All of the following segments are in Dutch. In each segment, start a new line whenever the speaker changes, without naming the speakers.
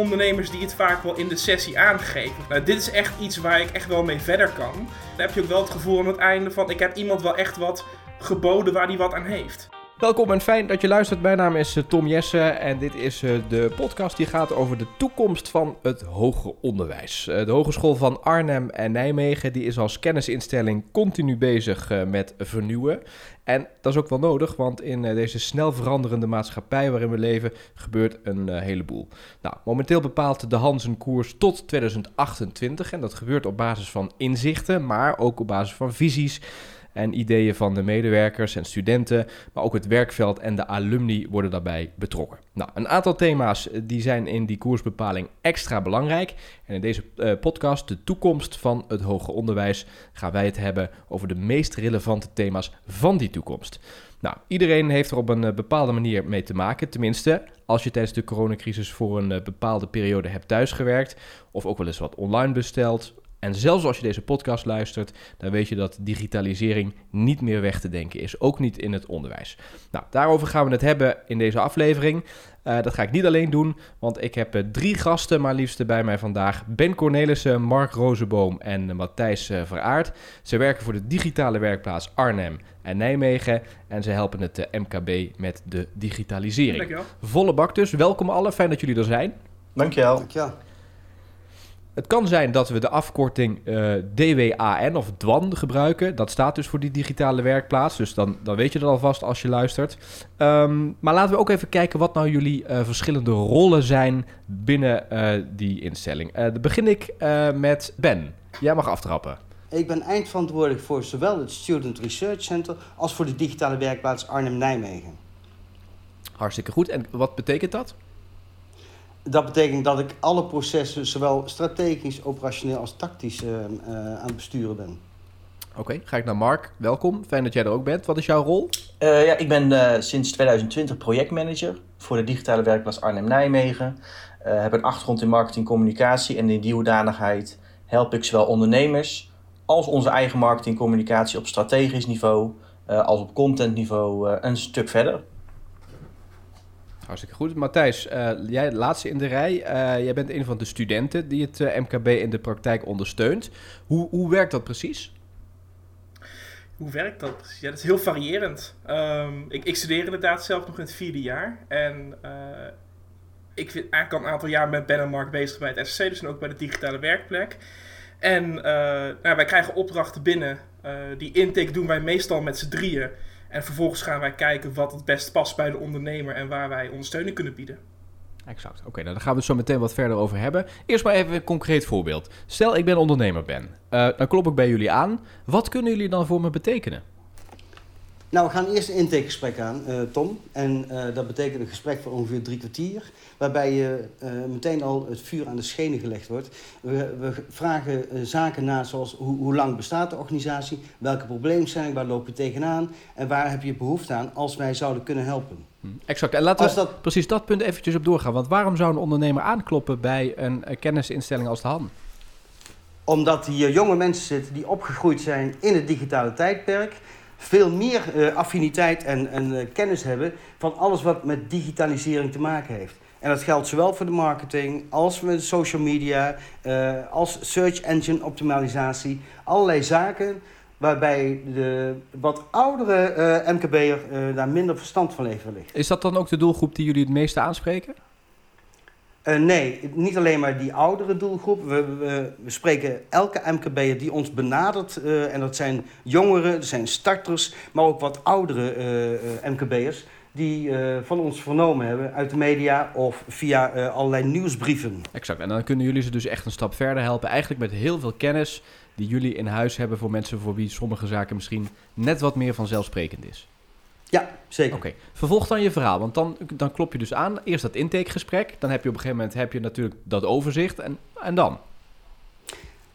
ondernemers die het vaak wel in de sessie aangeven. Nou, dit is echt iets waar ik echt wel mee verder kan. Dan heb je ook wel het gevoel aan het einde van ik heb iemand wel echt wat geboden waar hij wat aan heeft.
Welkom en fijn dat je luistert. Mijn naam is eh, Tom Jessen en dit is eh, de podcast die gaat over de toekomst van het hoger onderwijs. Eh, de Hogeschool van Arnhem en Nijmegen die is als kennisinstelling continu bezig met vernieuwen. En dat is ook wel nodig, want in deze snel veranderende maatschappij waarin we leven gebeurt een heleboel. Nou, momenteel bepaalt de Hans een koers tot 2028 en dat gebeurt op basis van inzichten, maar ook op basis van visies en ideeën van de medewerkers en studenten, maar ook het werkveld en de alumni worden daarbij betrokken. Nou, een aantal thema's eh, die zijn in die koersbepaling extra belangrijk. En in deze uh, podcast, de toekomst van het hoger onderwijs, gaan wij het hebben over de meest relevante thema's van die toekomst. Nou, iedereen heeft er op een uh, bepaalde manier mee te maken. Tenminste, als je tijdens de coronacrisis voor een bepaalde periode hebt thuisgewerkt, of ook wel eens wat online besteld, en zelfs als je deze podcast luistert, dan weet je dat digitalisering niet meer weg te denken is. Ook niet in het onderwijs. Nou, daarover gaan we het hebben in deze aflevering. Uh, dat ga ik niet alleen doen, want ik heb uh, drie gasten maar liefst bij mij vandaag. Ben Cornelissen, Mark Rozenboom en uh, Matthijs Veraard. Ze werken voor de digitale werkplaats Arnhem en Nijmegen. En ze helpen het MKB met de digitalisering. Dankjewel. Volle bak dus. Welkom allen, fijn dat jullie er zijn.
Dankjewel. Dankjewel.
Het kan zijn dat we de afkorting uh, eh, DWAN of DWAN gebruiken. Dat staat dus voor die digitale werkplaats. Dus dan, dan weet je dat alvast als je luistert. Um, maar laten we ook even kijken wat nou jullie uh, verschillende rollen zijn binnen uh, die instelling. dan begin ik met Ben. Jij mag aftrappen.
Ik ben eindverantwoordelijk voor zowel het Student Research Center als voor de digitale werkplaats Arnhem-Nijmegen.
Hartstikke goed. En wat betekent dat?
Dat betekent dat ik alle processen, zowel strategisch, operationeel als tactisch, uh, uh, aan het besturen ben.
Oké, ga ik naar Mark. Welkom. Fijn dat jij er ook bent. Wat is jouw rol?
Uh, ja, ik ben sinds 2020 projectmanager voor de digitale werkplaats Arnhem-Nijmegen. heb een achtergrond in marketing communicatie en in die hoedanigheid help ik zowel ondernemers als onze eigen marketing communicatie op strategisch niveau als op content niveau een stuk verder.
Hartstikke goed. Matthijs, uh, jij laatste in de rij. Uh, jij bent een van de studenten die het uh, MKB in de praktijk ondersteunt. Hoe, hoe werkt dat precies?
Hoe werkt dat precies? Ja, dat is heel variërend. Um, ik, ik, studeer inderdaad zelf nog in het vierde jaar. En ik ben eigenlijk al een aantal jaar met Ben en Mark bezig bij het SC, dus ook bij de digitale werkplek. En nou, wij krijgen opdrachten binnen. die intake doen wij meestal met z'n drieën. En vervolgens gaan wij kijken wat het best past bij de ondernemer en waar wij ondersteuning kunnen bieden.
Exact. Oké, nou, daar gaan we het zo meteen wat verder over hebben. Eerst maar even een concreet voorbeeld. Stel, ik ben ondernemer Ben. Uh, dan klop ik bij jullie aan. Wat kunnen jullie dan voor me betekenen?
Nou, we gaan eerst een intakegesprek aan, uh, Tom. En uh, dat betekent een gesprek van ongeveer drie kwartier. Waarbij je uh, meteen al het vuur aan de schenen gelegd wordt. We, we vragen zaken na zoals hoe, hoe, lang bestaat de organisatie? Welke problemen zijn Waar loop je tegenaan? En waar heb je behoefte aan als wij zouden kunnen helpen?
Hm, exact. En laten we dat... precies dat punt eventjes op doorgaan. Want waarom zou een ondernemer aankloppen bij een kennisinstelling als de HAN?
Omdat hier jonge mensen zitten die opgegroeid zijn in het digitale tijdperk veel meer uh, affiniteit en, uh, kennis hebben van alles wat met digitalisering te maken heeft. En dat geldt zowel voor de marketing als de social media, uh, als search engine optimalisatie. Allerlei zaken waarbij de wat oudere MKB'er daar minder verstand van heeft wellicht.
Is dat dan ook de doelgroep die jullie het meeste aanspreken?
Uh, nee, niet alleen maar die oudere doelgroep. We, we, we spreken elke MKB'er die ons benadert. Uh, en dat zijn jongeren, dat zijn starters, maar ook wat oudere uh, MKB'ers. Die van ons vernomen hebben uit de media of via allerlei nieuwsbrieven.
Exact, en dan kunnen jullie ze dus echt een stap verder helpen. Eigenlijk met heel veel kennis die jullie in huis hebben voor mensen voor wie sommige zaken misschien net wat meer vanzelfsprekend is.
Ja, zeker.
Oké, vervolg dan je verhaal, want dan, dan klop je dus aan. Eerst dat intakegesprek, dan heb je op een gegeven moment heb je natuurlijk dat overzicht en, en dan?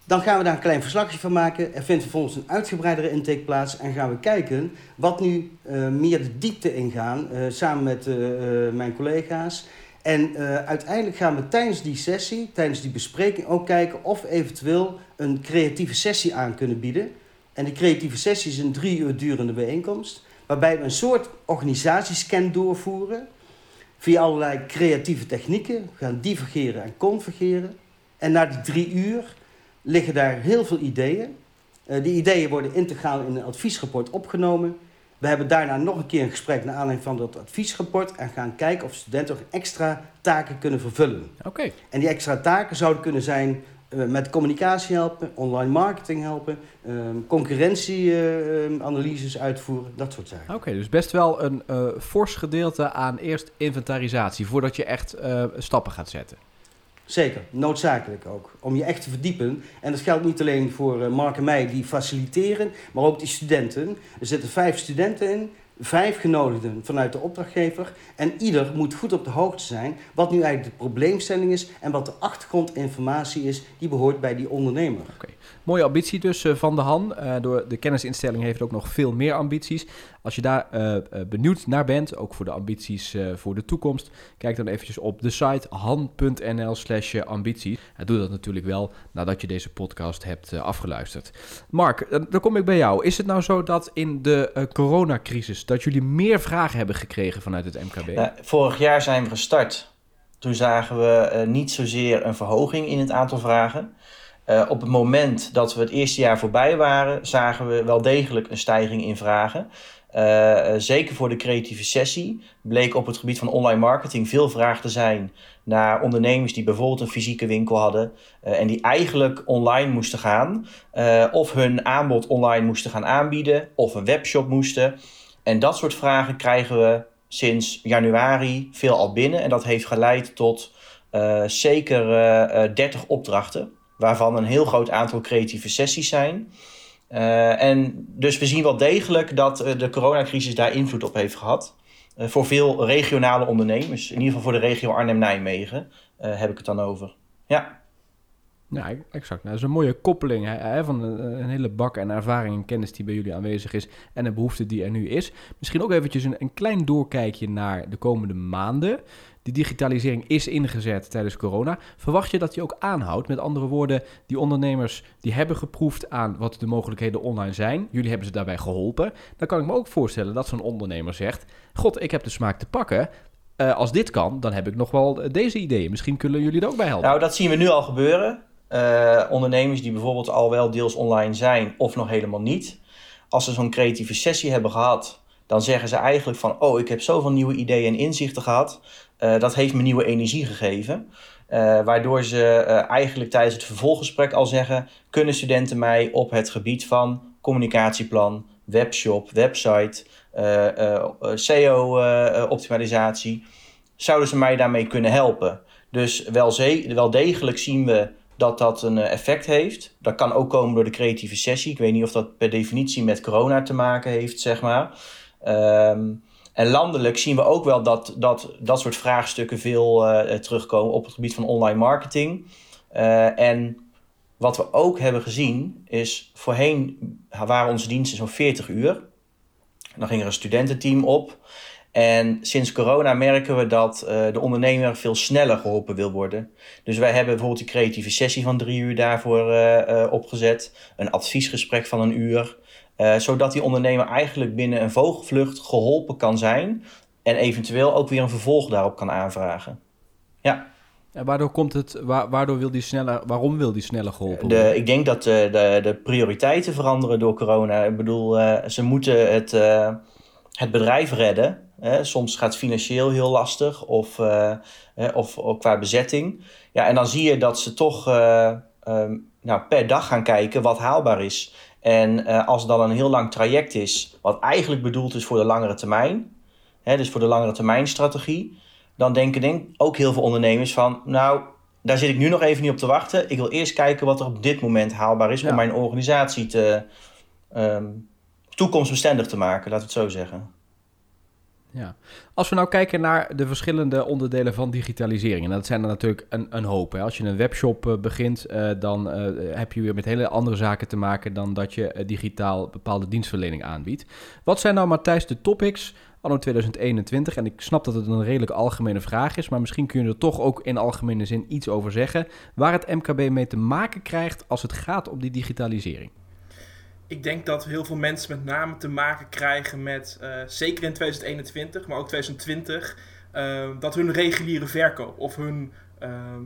Dan gaan we daar een klein verslagje van maken. Er vindt vervolgens een uitgebreidere intake plaats. En gaan we kijken wat nu uh, meer de diepte ingaan. Uh, samen met uh, mijn collega's. En uiteindelijk gaan we tijdens die sessie, tijdens die bespreking ook kijken of we eventueel een creatieve sessie aan kunnen bieden. En die creatieve sessie is een drie uur durende bijeenkomst waarbij we een soort organisatiescan doorvoeren. via allerlei creatieve technieken. We gaan divergeren en convergeren. En na die drie uur liggen daar heel veel ideeën. Uh, die ideeën worden integraal in een adviesrapport opgenomen. We hebben daarna nog een keer een gesprek naar aanleiding van dat adviesrapport en gaan kijken of studenten nog extra taken kunnen vervullen.
Oké.
En die extra taken zouden kunnen zijn met communicatie helpen, online marketing helpen, uh, concurrentieanalyses uitvoeren, dat soort zaken.
Oké, dus best wel een uh, fors gedeelte aan eerst inventarisatie voordat je echt stappen gaat zetten.
Zeker, noodzakelijk ook. Om je echt te verdiepen. En dat geldt niet alleen voor Mark en mij die faciliteren, maar ook die studenten. Er zitten vijf studenten in, vijf genodigden vanuit de opdrachtgever. En ieder moet goed op de hoogte zijn wat nu eigenlijk de probleemstelling is en wat de achtergrondinformatie is die behoort bij die ondernemer.
Okay. Mooie ambitie dus uh, van de Han. Uh, door de kennisinstelling heeft ook nog veel meer ambities. Als je daar uh, benieuwd naar bent, ook voor de ambities voor de toekomst, kijk dan eventjes op de site han.nl slash ambities. doe dat natuurlijk wel nadat je deze podcast hebt afgeluisterd. Mark, dan kom ik bij jou. Is het nou zo dat in de coronacrisis dat jullie meer vragen hebben gekregen vanuit het MKB?
vorig jaar zijn we gestart. Toen zagen we niet zozeer een verhoging in het aantal vragen. Uh, op het moment dat we het eerste jaar voorbij waren, zagen we wel degelijk een stijging in vragen. Uh, zeker voor de creatieve sessie bleek op het gebied van online marketing veel vraag te zijn naar ondernemers die bijvoorbeeld een fysieke winkel hadden en die eigenlijk online moesten gaan, of hun aanbod online moesten gaan aanbieden, of een webshop moesten. En dat soort vragen krijgen we sinds januari veel al binnen en dat heeft geleid tot zeker 30 opdrachten waarvan een heel groot aantal creatieve sessies zijn. En dus we zien wel degelijk dat de coronacrisis daar invloed op heeft gehad. Voor veel regionale ondernemers, in ieder geval voor de regio Arnhem-Nijmegen, heb ik het dan over. Ja.
Ja, exact. Nou, dat is een mooie koppeling hè, van een, hele bak en ervaring en kennis die bij jullie aanwezig is en de behoefte die er nu is. Misschien ook eventjes een, een klein doorkijkje naar de komende maanden. Die digitalisering is ingezet tijdens corona. Verwacht je dat die ook aanhoudt? Met andere woorden, die ondernemers die hebben geproefd aan wat de mogelijkheden online zijn. Jullie hebben ze daarbij geholpen. Dan kan ik me ook voorstellen dat zo'n ondernemer zegt: God, ik heb de smaak te pakken. Uh, als dit kan, dan heb ik nog wel deze ideeën. Misschien kunnen jullie er ook bij helpen.
Nou, dat zien we nu al gebeuren. Uh, ondernemers die bijvoorbeeld al wel deels online zijn of nog helemaal niet. Als ze zo'n creatieve sessie hebben gehad, dan zeggen ze eigenlijk van: Oh, ik heb zoveel nieuwe ideeën en inzichten gehad. Uh, dat heeft me nieuwe energie gegeven. Uh, waardoor ze eigenlijk tijdens het vervolggesprek al zeggen: kunnen studenten mij op het gebied van communicatieplan, webshop, website, SEO-optimalisatie, zouden ze mij daarmee kunnen helpen? Dus wel, wel degelijk zien we dat dat een effect heeft. Dat kan ook komen door de creatieve sessie. Ik weet niet of dat per definitie met corona te maken heeft, zeg maar. Um, en landelijk zien we ook wel dat dat, dat soort vraagstukken veel uh, terugkomen op het gebied van online marketing. Uh, en wat we ook hebben gezien is, voorheen waren onze diensten zo'n 40 uur. Dan ging er een studententeam op. En sinds corona merken we dat uh, de ondernemer veel sneller geholpen wil worden. Dus wij hebben bijvoorbeeld die creatieve sessie van drie uur daarvoor opgezet. Een adviesgesprek van een uur. Zodat die ondernemer eigenlijk binnen een vogelvlucht geholpen kan zijn. En eventueel ook weer een vervolg daarop kan aanvragen. Ja.
En waardoor komt het, waardoor wil die sneller, waarom wil die sneller geholpen
worden? De, ik denk dat de, eh, de, de, prioriteiten veranderen door corona. Ik bedoel, ze moeten het, het bedrijf redden. Hè? Soms gaat het financieel heel lastig of, uh, of, of, qua bezetting. Ja, en dan zie je dat ze toch um, nou, per dag gaan kijken wat haalbaar is. En uh, als het dan een heel lang traject is, wat eigenlijk bedoeld is voor de langere termijn, hè, dus voor de langere termijn strategie, dan denken denk ook heel veel ondernemers van, nou, daar zit ik nu nog even niet op te wachten. Ik wil eerst kijken wat er op dit moment haalbaar is ja. om mijn organisatie te, um, toekomstbestendig te maken, laten we het zo zeggen.
Ja. Als we nou kijken naar de verschillende onderdelen van digitalisering, en dat zijn er natuurlijk een, een hoop. Hè. Als je een webshop uh, begint, uh, dan uh, heb je weer met hele andere zaken te maken dan dat je digitaal bepaalde dienstverlening aanbiedt. Wat zijn nou, Matthijs, de topics anno 2021? En ik snap dat het een redelijk algemene vraag is, maar misschien kun je er toch ook in algemene zin iets over zeggen. Waar het MKB mee te maken krijgt als het gaat om die digitalisering
ik denk dat heel veel mensen met name te maken krijgen met, uh, zeker in 2021, maar ook 2020, dat hun reguliere verkoop of hun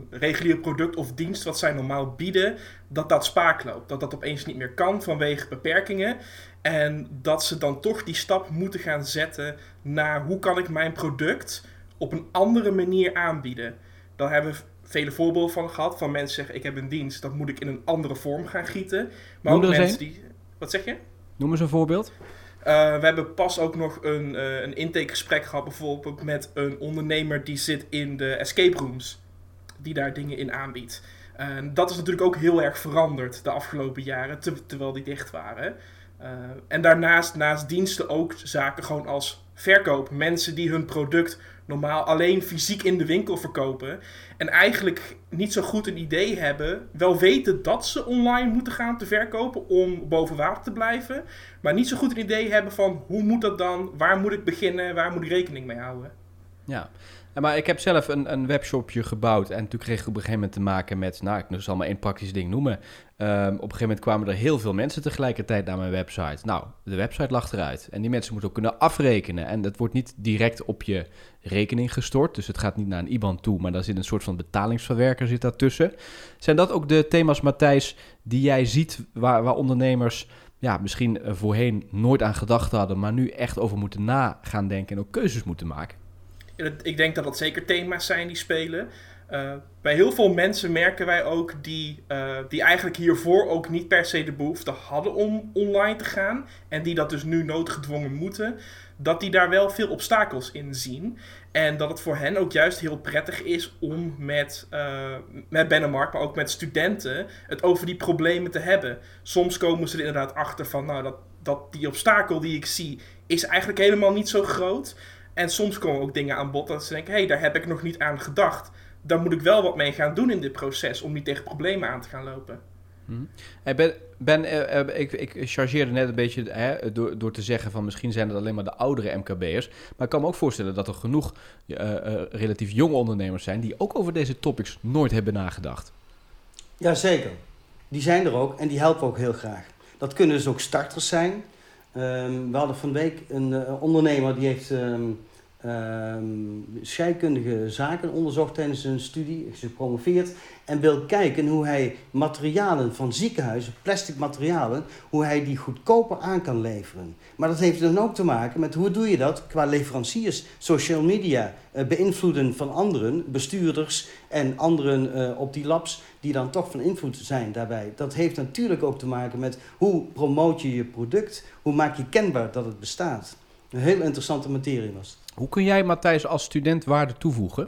reguliere product of dienst wat zij normaal bieden, dat dat spaak loopt. Dat dat opeens niet meer kan vanwege beperkingen. En dat ze dan toch die stap moeten gaan zetten naar hoe kan ik mijn product op een andere manier aanbieden. Daar hebben we vele voorbeelden van gehad. Van mensen zeggen, ik heb een dienst, dat moet ik in een andere vorm gaan gieten. Maar ook mensen die... Wat zeg je?
Noem eens een voorbeeld.
Uh, we hebben pas ook nog een, uh, een intakegesprek gehad bijvoorbeeld met een ondernemer die zit in de escape rooms. Die daar dingen in aanbiedt. En dat is natuurlijk ook heel erg veranderd de afgelopen jaren, terwijl die dicht waren. En daarnaast, naast diensten ook zaken gewoon als verkoop. Mensen die hun product normaal alleen fysiek in de winkel verkopen. En eigenlijk niet zo goed een idee hebben. Wel weten dat ze online moeten gaan te verkopen om boven water te blijven. Maar niet zo goed een idee hebben van hoe moet dat dan? Waar moet ik beginnen? Waar moet ik rekening mee houden?
Ja, maar ik heb zelf een, een webshopje gebouwd en toen kreeg ik op een gegeven moment te maken met, nou ik zal maar één praktisch ding noemen. Um, op een gegeven moment kwamen er heel veel mensen tegelijkertijd naar mijn website. Nou, de website lag eruit en die mensen moeten ook kunnen afrekenen. En dat wordt niet direct op je rekening gestort, dus het gaat niet naar een IBAN toe, maar daar zit een soort van betalingsverwerker zit daartussen. Zijn dat ook de thema's, Matthijs, die jij ziet waar, waar ondernemers ja, misschien voorheen nooit aan gedacht hadden, maar nu echt over moeten na gaan denken en ook keuzes moeten maken?
Ik denk dat dat zeker thema's zijn die spelen. Uh, bij heel veel mensen merken wij ook die, uh, die eigenlijk hiervoor ook niet per se de behoefte hadden om online te gaan. En die dat dus nu noodgedwongen moeten. Dat die daar wel veel obstakels in zien. En dat het voor hen ook juist heel prettig is om met, uh, met Bennemark, maar ook met studenten, het over die problemen te hebben. Soms komen ze er inderdaad achter van, nou, dat, dat die obstakel die ik zie, is eigenlijk helemaal niet zo groot. En soms komen ook dingen aan bod dat ze denken: hé, hey, daar heb ik nog niet aan gedacht. Daar moet ik wel wat mee gaan doen in dit proces om niet tegen problemen aan te gaan lopen.
Hmm. Hey ben, ben uh, uh, ik, ik chargeerde net een beetje hè, door, door te zeggen van misschien zijn het alleen maar de oudere MKB'ers. Maar ik kan me ook voorstellen dat er genoeg uh, relatief jonge ondernemers zijn die ook over deze topics nooit hebben nagedacht.
Jazeker, die zijn er ook en die helpen ook heel graag. Dat kunnen dus ook starters zijn. Um, we hadden van de week een uh, ondernemer die heeft um, um, scheikundige zaken onderzocht tijdens een studie, is gepromoveerd, en wil kijken hoe hij materialen van ziekenhuizen, plastic materialen, hoe hij die goedkoper aan kan leveren. Maar dat heeft dan ook te maken met hoe doe je dat qua leveranciers, social media, uh, beïnvloeden van anderen, bestuurders en anderen uh, op die labs die dan toch van invloed zijn daarbij. Dat heeft natuurlijk ook te maken met hoe promoot je je product, hoe maak je kenbaar dat het bestaat. Een heel interessante materie was
Hoe kun jij, Matthijs, als student waarde toevoegen?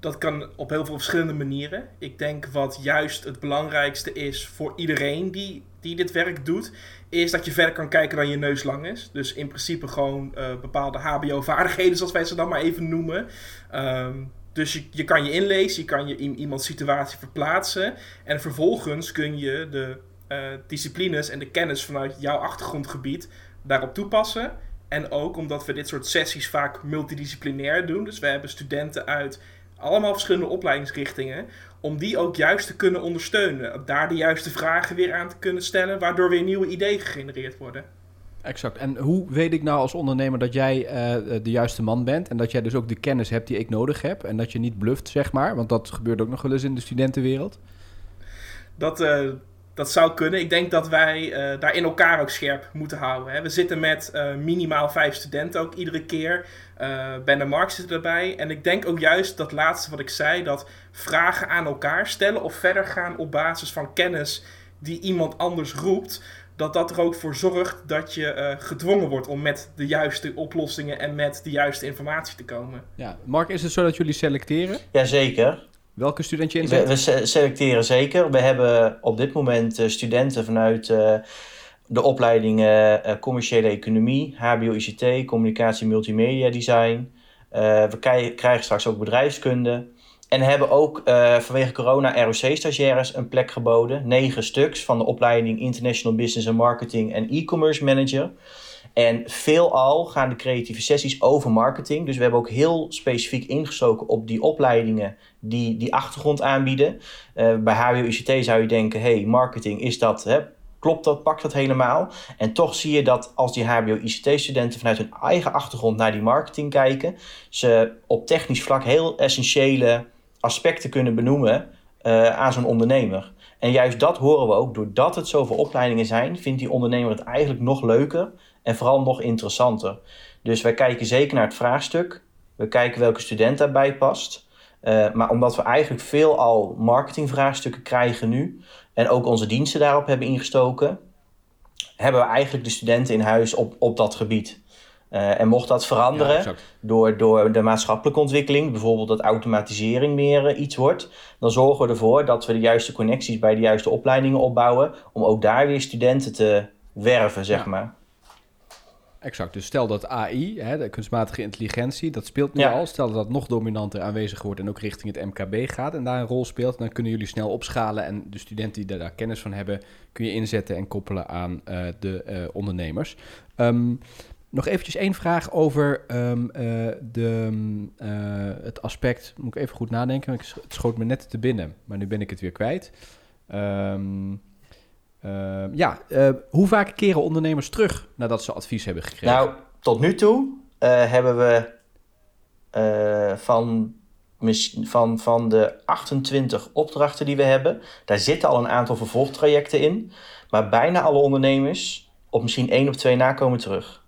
Dat kan op heel veel verschillende manieren. Ik denk wat juist het belangrijkste is voor iedereen die, die dit werk doet, is dat je verder kan kijken dan je neus lang is. Dus in principe gewoon uh, bepaalde HBO-vaardigheden, zoals wij ze dan maar even noemen. Um, dus je, je kan je inlezen, je kan je in iemands situatie verplaatsen. En vervolgens kun je de uh, disciplines en de kennis vanuit jouw achtergrondgebied daarop toepassen. En ook omdat we dit soort sessies vaak multidisciplinair doen. Dus we hebben studenten uit allemaal verschillende opleidingsrichtingen. Om die ook juist te kunnen ondersteunen. Daar de juiste vragen weer aan te kunnen stellen. Waardoor weer nieuwe ideeën gegenereerd worden.
Exact. En hoe weet ik nou als ondernemer dat jij uh, de juiste man bent en dat jij dus ook de kennis hebt die ik nodig heb en dat je niet bluft, zeg maar? Want dat gebeurt ook nog wel eens in de studentenwereld.
Dat, uh, dat zou kunnen. Ik denk dat wij uh, daar in elkaar ook scherp moeten houden. Hè. We zitten met minimaal vijf studenten ook iedere keer. ben de Mark zit erbij. En ik denk ook juist dat laatste wat ik zei, dat vragen aan elkaar stellen of verder gaan op basis van kennis die iemand anders roept dat dat er ook voor zorgt dat je uh, gedwongen wordt om met de juiste oplossingen en met de juiste informatie te komen.
Ja, Mark, is het zo dat jullie selecteren?
Jazeker.
Welke student je inzet?
We, we selecteren zeker. We hebben op dit moment uh, studenten vanuit uh, de opleidingen commerciële economie, HBO ICT, communicatie multimedia design. we krijgen straks ook bedrijfskunde. En hebben ook uh, vanwege corona ROC-stagiaires een plek geboden. Negen stuks van de opleiding International Business and Marketing en E-commerce Manager. En veelal gaan de creatieve sessies over marketing. Dus we hebben ook heel specifiek ingestoken op die opleidingen die die achtergrond aanbieden. Uh, bij HBO ICT zou je denken, hey, marketing is dat hè, klopt dat, pakt dat helemaal. En toch zie je dat als die HBO-ICT-studenten vanuit hun eigen achtergrond naar die marketing kijken, ze op technisch vlak heel essentiële aspecten kunnen benoemen uh, aan zo'n ondernemer. En juist dat horen we ook, doordat het zoveel opleidingen zijn, vindt die ondernemer het eigenlijk nog leuker en vooral nog interessanter. Dus wij kijken zeker naar het vraagstuk. We kijken welke student daarbij past. Uh, maar omdat we eigenlijk veel al marketingvraagstukken krijgen nu en ook onze diensten daarop hebben ingestoken, hebben we eigenlijk de studenten in huis op, op dat gebied. Uh, en mocht dat veranderen ja, door, door de maatschappelijke ontwikkeling, bijvoorbeeld dat automatisering meer uh, iets wordt, dan zorgen we ervoor dat we de juiste connecties bij de juiste opleidingen opbouwen, om ook daar weer studenten te werven, zeg ja. maar.
Exact. Dus stel dat AI, hè, de kunstmatige intelligentie, dat speelt nu ja. al. Stel dat dat nog dominanter aanwezig wordt en ook richting het MKB gaat en daar een rol speelt, dan kunnen jullie snel opschalen en de studenten die daar kennis van hebben, kun je inzetten en koppelen aan uh, de uh, ondernemers. Um, nog eventjes één vraag over um, uh, de, het aspect, moet ik even goed nadenken, het schoot me net te binnen, maar nu ben ik het weer kwijt. Um, uh, ja, uh, hoe vaak keren ondernemers terug nadat ze advies hebben gekregen?
Nou, tot nu toe uh, hebben we van, van, van de 28 opdrachten die we hebben, daar zitten al een aantal vervolgtrajecten in. Maar bijna alle ondernemers op misschien één of twee nakomen terug.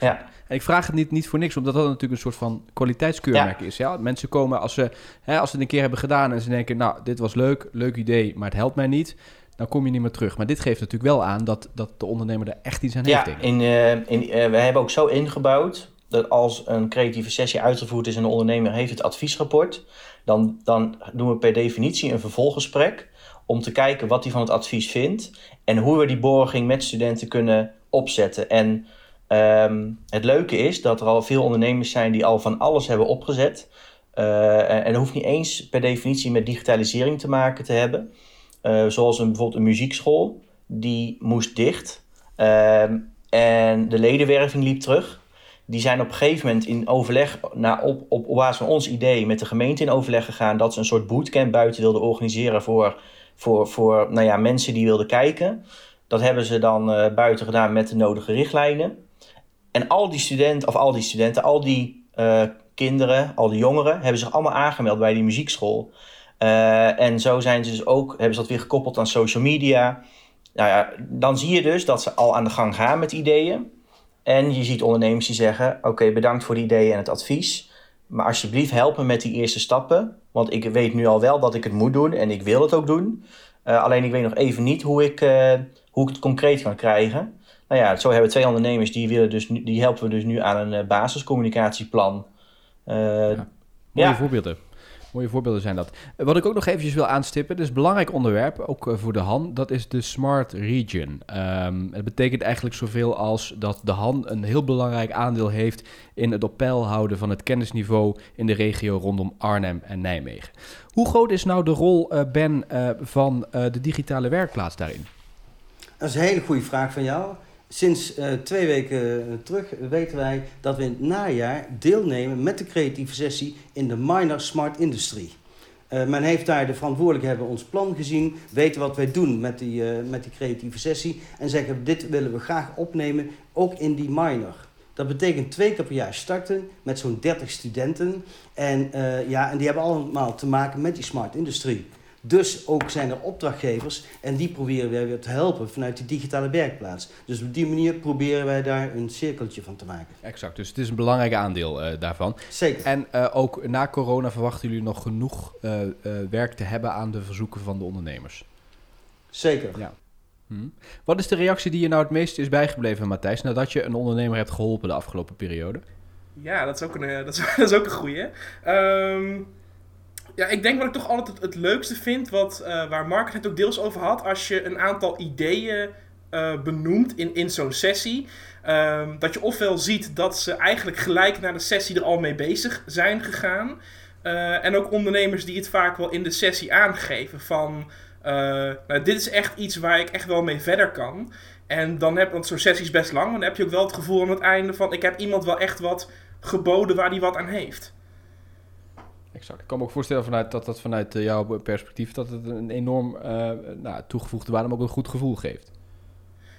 Ja. En ik vraag het niet, niet voor niks, omdat dat natuurlijk een soort van kwaliteitskeurmerk ja. is. Ja? Mensen komen als ze, hè, als ze het een keer hebben gedaan en ze denken, nou, dit was leuk, leuk idee, maar het helpt mij niet dan kom je niet meer terug. Maar dit geeft natuurlijk wel aan dat, dat de ondernemer er echt iets aan
ja,
heeft.
Ja, in, uh, in, uh, we hebben ook zo ingebouwd dat als een creatieve sessie uitgevoerd is en de ondernemer heeft het adviesrapport, dan, dan doen we per definitie een vervolggesprek om te kijken wat hij van het advies vindt en hoe we die borging met studenten kunnen opzetten. En um, het leuke is dat er al veel ondernemers zijn die al van alles hebben opgezet. Uh, en dat hoeft niet eens per definitie met digitalisering te maken te hebben. Uh, zoals een, bijvoorbeeld een muziekschool, die moest dicht. Uh, en de ledenwerving liep terug. Die zijn op een gegeven moment in overleg, nou, op, op, op basis van ons idee, met de gemeente in overleg gegaan dat ze een soort bootcamp buiten wilden organiseren voor, voor, voor nou ja, mensen die wilden kijken. Dat hebben ze dan uh, buiten gedaan met de nodige richtlijnen. En al die studenten, of al die studenten, al die uh, kinderen, al die jongeren, hebben zich allemaal aangemeld bij die muziekschool. Uh, en zo zijn ze dus ook, hebben ze dat weer gekoppeld aan social media. Nou ja, dan zie je dus dat ze al aan de gang gaan met ideeën. En je ziet ondernemers die zeggen: Oké, bedankt voor die ideeën en het advies. Maar alsjeblieft, help me met die eerste stappen. Want ik weet nu al wel dat ik het moet doen en ik wil het ook doen. Uh, alleen ik weet nog even niet hoe ik, uh, hoe ik het concreet kan krijgen. Nou ja, zo hebben we twee ondernemers die, willen dus nu, die helpen we dus nu aan een basiscommunicatieplan.
Uh, ja, mooie ja. voorbeelden. Mooie voorbeelden zijn dat. Wat ik ook nog eventjes wil aanstippen, een belangrijk onderwerp, ook voor de Han, dat is de Smart Region. Um, het betekent eigenlijk zoveel als dat de Han een heel belangrijk aandeel heeft in het op peil houden van het kennisniveau in de regio rondom Arnhem en Nijmegen. Hoe groot is nou de rol, uh, Ben, van de digitale werkplaats daarin?
Dat is een hele goede vraag van jou. Sinds uh, twee weken terug weten wij dat we in het najaar deelnemen met de creatieve sessie in de Minor Smart Industry. Uh, men heeft daar de verantwoordelijke hebben ons plan gezien, weten wat wij doen met die, met die creatieve sessie en zeggen dit willen we graag opnemen, ook in die minor. Dat betekent twee keer per jaar starten met zo'n 30 studenten en, ja, en die hebben allemaal te maken met die smart industrie. Dus ook zijn er opdrachtgevers en die proberen wij weer te helpen vanuit die digitale werkplaats. Dus op die manier proberen wij daar een cirkeltje van te maken.
Exact, dus het is een belangrijk aandeel uh, daarvan.
Zeker.
En uh, ook na corona verwachten jullie nog genoeg uh, werk te hebben aan de verzoeken van de ondernemers?
Zeker.
Ja. Hm. Wat is de reactie die je nou het meest is bijgebleven, Matthijs, nadat je een ondernemer hebt geholpen de afgelopen periode?
Ja, dat is ook een, dat is, dat is ook een goeie. Um... Ja, ik denk wat ik toch altijd het, leukste vind, wat, uh, waar Mark het ook deels over had, als je een aantal ideeën uh, benoemt in, in zo'n sessie. Um, dat je ofwel ziet dat ze eigenlijk gelijk na de sessie er al mee bezig zijn gegaan. Uh, en ook ondernemers die het vaak wel in de sessie aangeven van... nou, dit is echt iets waar ik echt wel mee verder kan. En dan heb, want zo'n sessie is best lang, dan heb je ook wel het gevoel aan het einde van... ik heb iemand wel echt wat geboden waar die wat aan heeft.
Exact. Ik kan me ook voorstellen vanuit, dat dat vanuit eh, jouw perspectief... dat het een enorm uh, nou, toegevoegde waarde, maar ook een goed gevoel geeft.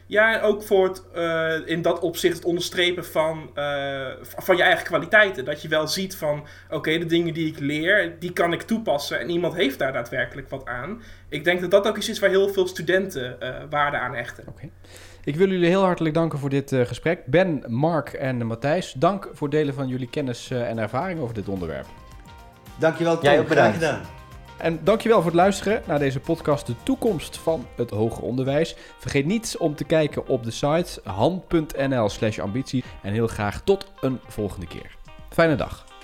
Ja, en ook voor het, uh, in dat opzicht het onderstrepen van, uh, van je eigen kwaliteiten. Dat je wel ziet van, oké, okay, de dingen die ik leer, die kan ik toepassen. En iemand heeft daar daadwerkelijk wat aan. Ik denk dat dat ook iets is waar heel veel studenten uh, waarde aan hechten.
Okay. Ik wil jullie heel hartelijk danken voor dit gesprek. Ben, Mark en Matthijs, dank voor het delen van jullie kennis en ervaring over dit onderwerp.
Dankjewel, Tom. Jij ook bedankt. Graag gedaan.
En dankjewel voor het luisteren naar deze podcast De Toekomst van het Hoger Onderwijs. Vergeet niet om te kijken op de site han.nl ambitie. En heel graag tot een volgende keer. Fijne dag.